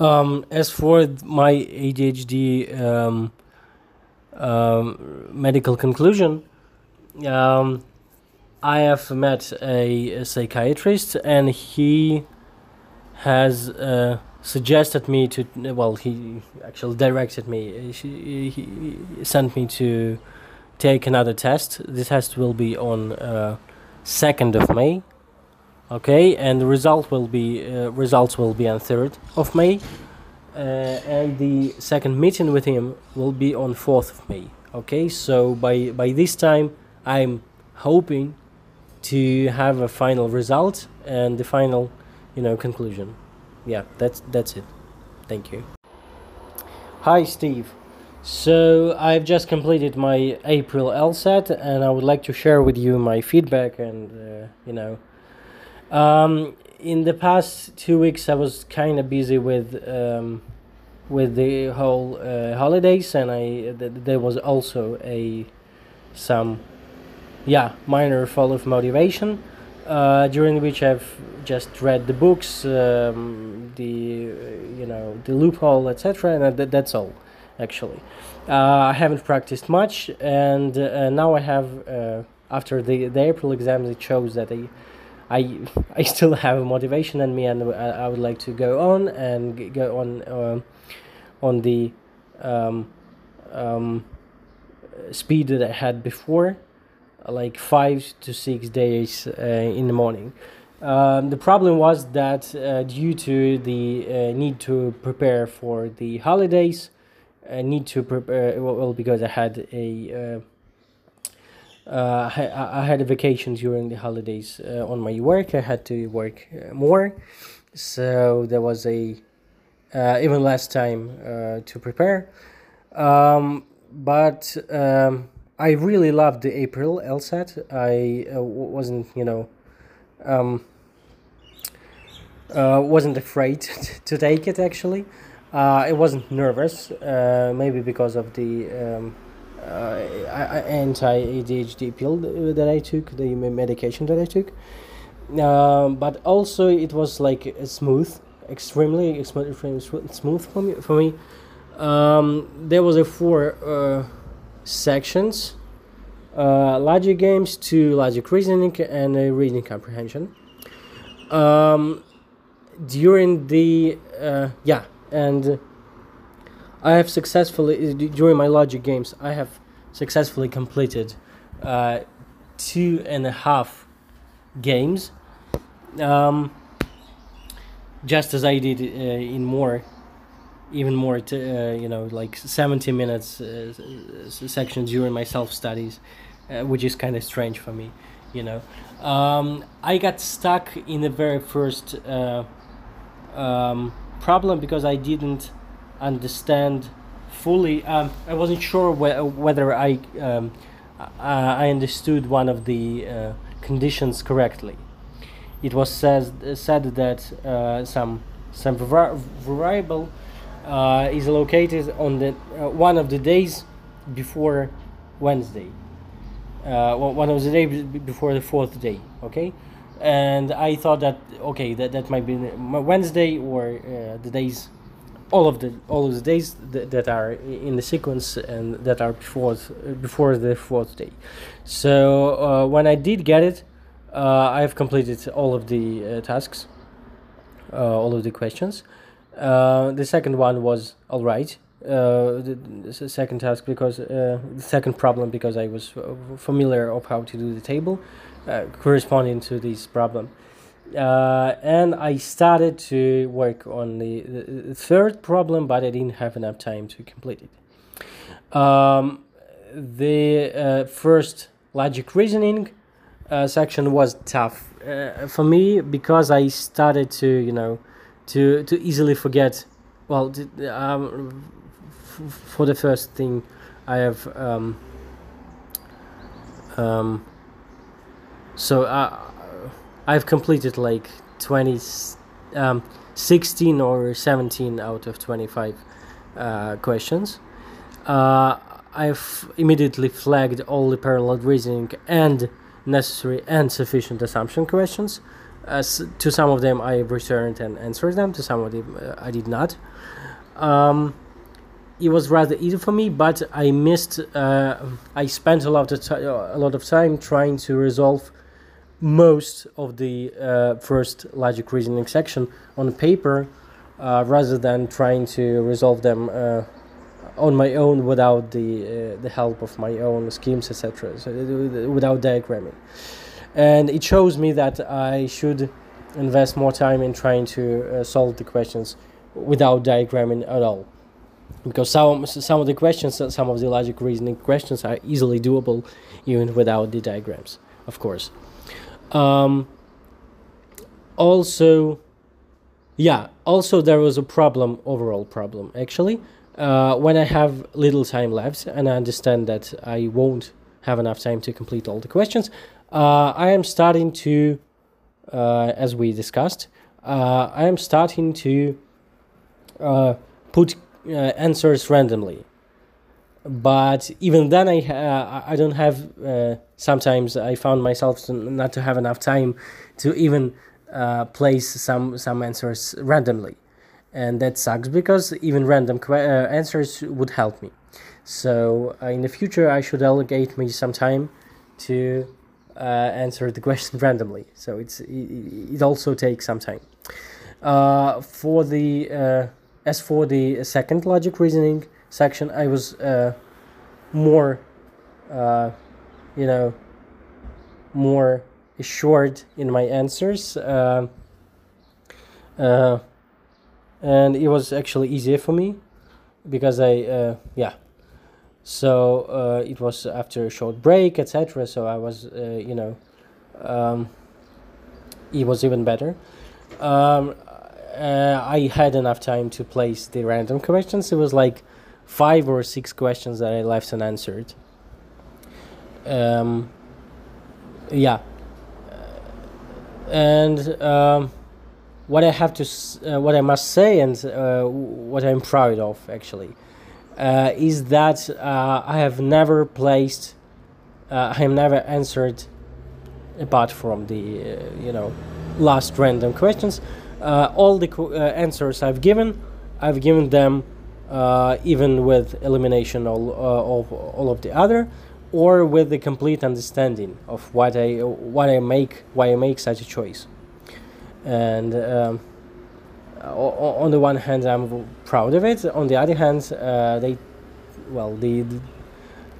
Um, as for my ADHD um, um, medical conclusion, um, I have met a, a psychiatrist, and he has uh, suggested me to. Well, he actually directed me. He, he sent me to take another test. The test will be on uh, second of May. Okay, and the result will be uh, results will be on third of May, uh, and the second meeting with him will be on fourth of May. Okay, so by by this time, I'm hoping to have a final result and the final, you know, conclusion. Yeah, that's that's it. Thank you. Hi, Steve. So I've just completed my April LSAT, and I would like to share with you my feedback and uh, you know. Um, in the past two weeks, I was kind of busy with um, with the whole uh, holidays, and I th- there was also a some yeah minor fall of motivation uh, during which I've just read the books, um, the you know the loophole, etc. And that, that's all, actually. Uh, I haven't practiced much, and uh, now I have uh, after the the April exams. It shows that I. I, I still have motivation in me, and I, I would like to go on and go on um on the um, um, speed that I had before, like five to six days uh, in the morning. Um, the problem was that uh, due to the uh, need to prepare for the holidays, I need to prepare well well, because I had a uh, I, I had a vacation during the holidays uh, on my work. I had to work uh, more, so there was a uh, even less time uh, to prepare. Um, but um, I really loved the April LSAT. I wasn't, you know, um, uh, wasn't afraid to take it actually. Uh, I wasn't nervous, uh, maybe because of the um, anti ADHD pill that I took, the medication that I took. Um, but also, it was like smooth, extremely extremely smooth for me. For me, um, there was a four uh, sections: uh, logic games, to logic reasoning, and a reading comprehension. Um, during the uh, yeah, and I have successfully during my logic games, I have successfully completed uh, two and a half games. Um, just as I did uh, in more, even more, t- uh, you know, like 70 minutes uh, sections during my self studies, uh, which is kind of strange for me, you know. Um, I got stuck in the very first uh, um, problem because I didn't understand fully. Um, I wasn't sure whe- whether I um, I understood one of the uh, conditions correctly. It was says, said that uh, some some var- variable uh, is located on the uh, one of the days before Wednesday. Uh, one of the days b- before the fourth day. Okay, and I thought that okay that, that might be Wednesday or uh, the days all of the all of the days th- that are in the sequence and that are before th- before the fourth day. So uh, when I did get it, uh, I have completed all of the uh, tasks, all of the questions. The second one was all right. Uh, the, the second task because uh, the second problem because I was familiar of how to do the table uh, corresponding to this problem uh, and I started to work on the, the third problem, but I didn't have enough time to complete it. Um, the uh, first logic reasoning uh, section was tough uh, for me because I started to, you know, to to easily forget. Well, um, for the first thing, I have. Um, um, so uh, I've completed like 20, um, 16 or 17 out of 25 uh, questions. Uh, I've immediately flagged all the parallel reasoning and necessary and sufficient assumption questions. As to some of them, I returned and answered them. To some of them, uh, I did not. Um, it was rather easy for me, but I missed. Uh, I spent a lot of ti- a lot of time trying to resolve most of the uh, first logic reasoning section on paper, uh, rather than trying to resolve them uh, on my own without the uh, the help of my own schemes, etc. So uh, without diagramming, and it shows me that I should invest more time in trying to uh, solve the questions without diagramming at all because some some of the questions some of the logic reasoning questions are easily doable even without the diagrams of course um, also yeah also there was a problem overall problem actually. Uh, when i have little time left and i understand that i won't have enough time to complete all the questions uh, i am starting to uh, as we discussed uh, i am starting to uh, put uh, answers randomly. But even then i i don't have sometimes i found myself not to have enough time to even uh, place some some answers randomly. And that sucks because even random uh, answers would help me. So uh, in the future i should allocate me some time to uh, answer the question randomly. So it's it, it also takes some time. Uh, for the uh, as for the second logic reasoning section, I was more, you know, more assured in my answers, uh, uh, and it was actually easier for me because I, uh, yeah. So uh, it was after a short break, etc. So I was, uh, you know, um, it was even better. Um, uh, I had enough time to place the random questions. It was like five or six questions that I left unanswered. Um, yeah, and um, what I have to, uh, what I must say, and uh, what I'm proud of actually, uh, is that uh, I have never placed, uh, I have never answered, apart from the, uh, you know, last random questions. All the answers I've given, I've given them even with elimination all, of all of the other, or with the complete understanding of what I what I make why I make such a choice. And um, on the one hand, I'm proud of it. On the other hand, uh, they, well, the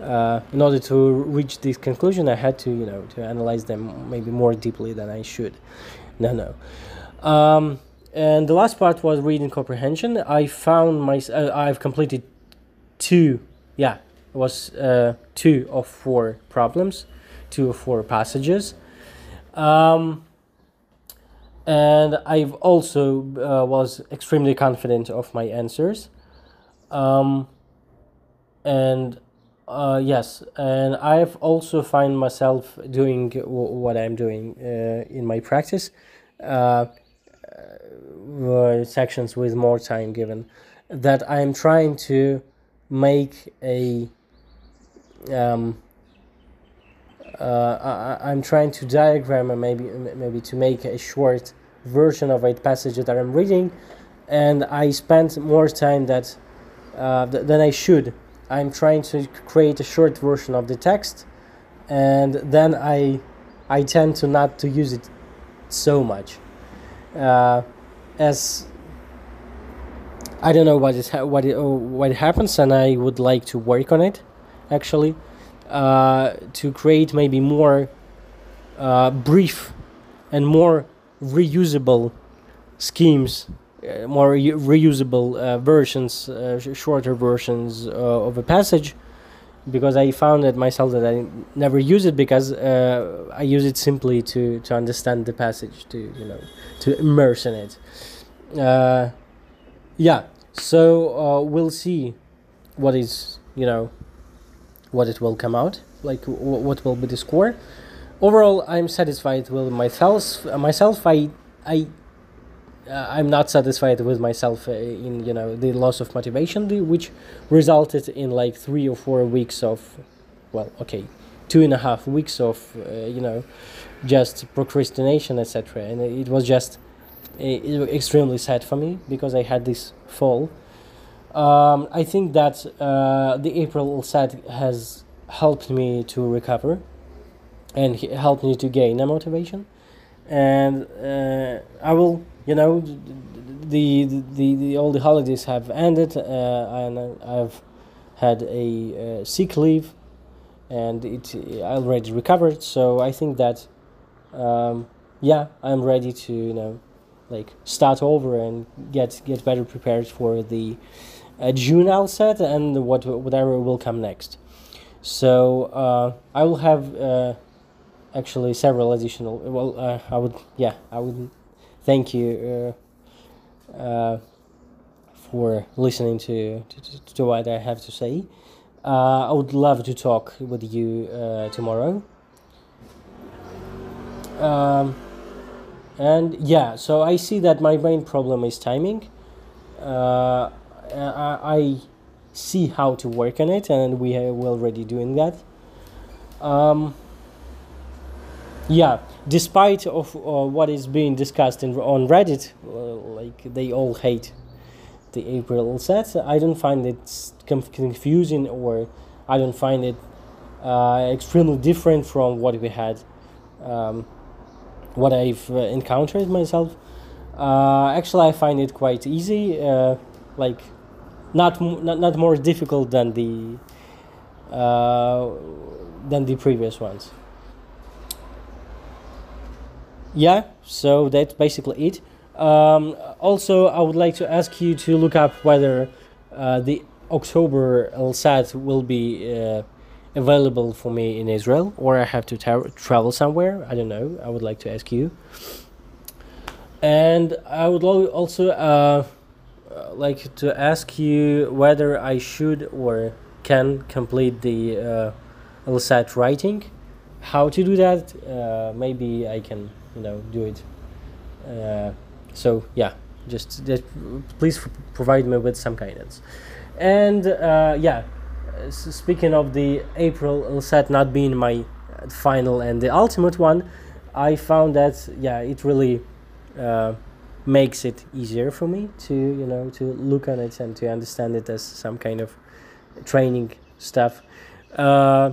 uh, in order to reach this conclusion, I had to you know to analyze them maybe more deeply than I should. No, no. Um, and the last part was reading comprehension. I found my uh, I've completed two. Yeah, was uh, two of four problems, two of four passages. Um, and I've also uh, was extremely confident of my answers. Um, and uh, yes, and I've also find myself doing what I'm doing uh, in my practice. Uh, uh, sections with more time given that i'm trying to make a um, uh, I, i'm trying to diagram and maybe maybe to make a short version of a passage that i'm reading. And i spent more time that uh, th- than i should. I'm trying to create a short version of the text. And then i i tend to not to use it so much. Uh, as I don't know what is ha- what it, what happens, and I would like to work on it, actually, uh, to create maybe more uh, brief and more reusable schemes, uh, more re- reusable uh, versions, uh, sh- shorter versions of a passage, because I found it myself that I never use it because I use it simply to to understand the passage, to you know, to immerse in it. Yeah, so we'll see what is you know what it will come out like what will be the score overall i'm satisfied with myself myself i i uh, i'm not satisfied with myself uh, in you know the loss of motivation which resulted in like three or four weeks of well okay two and a half weeks of uh, you know just procrastination, etc. And it was just uh, extremely sad for me because I had this fall. Um, I think that uh, the April LSAT has helped me to recover and he helped me to gain a motivation. And uh, I will, you know, the, the, the all the holidays have ended uh, and I've had a uh, sick leave and it I already recovered. So I think that, um, yeah, I'm ready to, you know, like start over and get get better prepared for the uh, June LSAT and what whatever will come next. So uh, I will have uh, actually several additional. Well, uh, I would yeah I would thank you uh, uh, for listening to, to to what I have to say. I would love to talk with you tomorrow. Um, and yeah so i see that my main problem is timing uh, I, I, see how to work on it and we are already doing that um, yeah despite of uh, what is being discussed in, on reddit uh, like they all hate the april LSAT i don't find it confusing or i don't find it uh, extremely different from what we had um, what I've uh, encountered myself. Uh, actually, I find it quite easy, uh, like not, not not more difficult than the than the previous ones. Yeah, so that's basically it. Um, also, I would like to ask you to look up whether uh, the October LSAT will be uh, available for me in Israel or I have to tra- travel somewhere. I don't know. I would like to ask you. And I would also uh, like to ask you whether I should or can complete the uh, LSAT writing. How to do that? Uh, maybe I can, you know, do it. Uh, so yeah, just, just please provide me with some guidance. And uh, yeah, speaking of the April LSAT not being my final and the ultimate one, I found that yeah, it really uh, makes it easier for me to you know to look on it and to understand it as some kind of training stuff. Uh,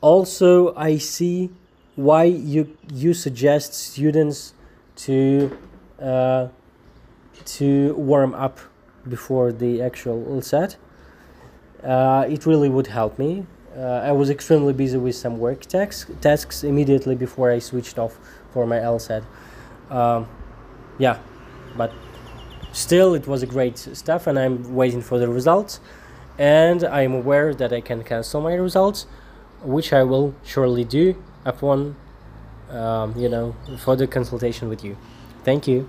also, I see why you you suggest students to uh, to warm up before the actual LSAT uh, it really would help me. Uh, I was extremely busy with some work tasks, tasks immediately before I switched off for my LSAT. Um, yeah, but still, it was a great stuff, and I'm waiting for the results. And I'm aware that I can cancel my results, which I will surely do upon, um, you know, further consultation with you. Thank you.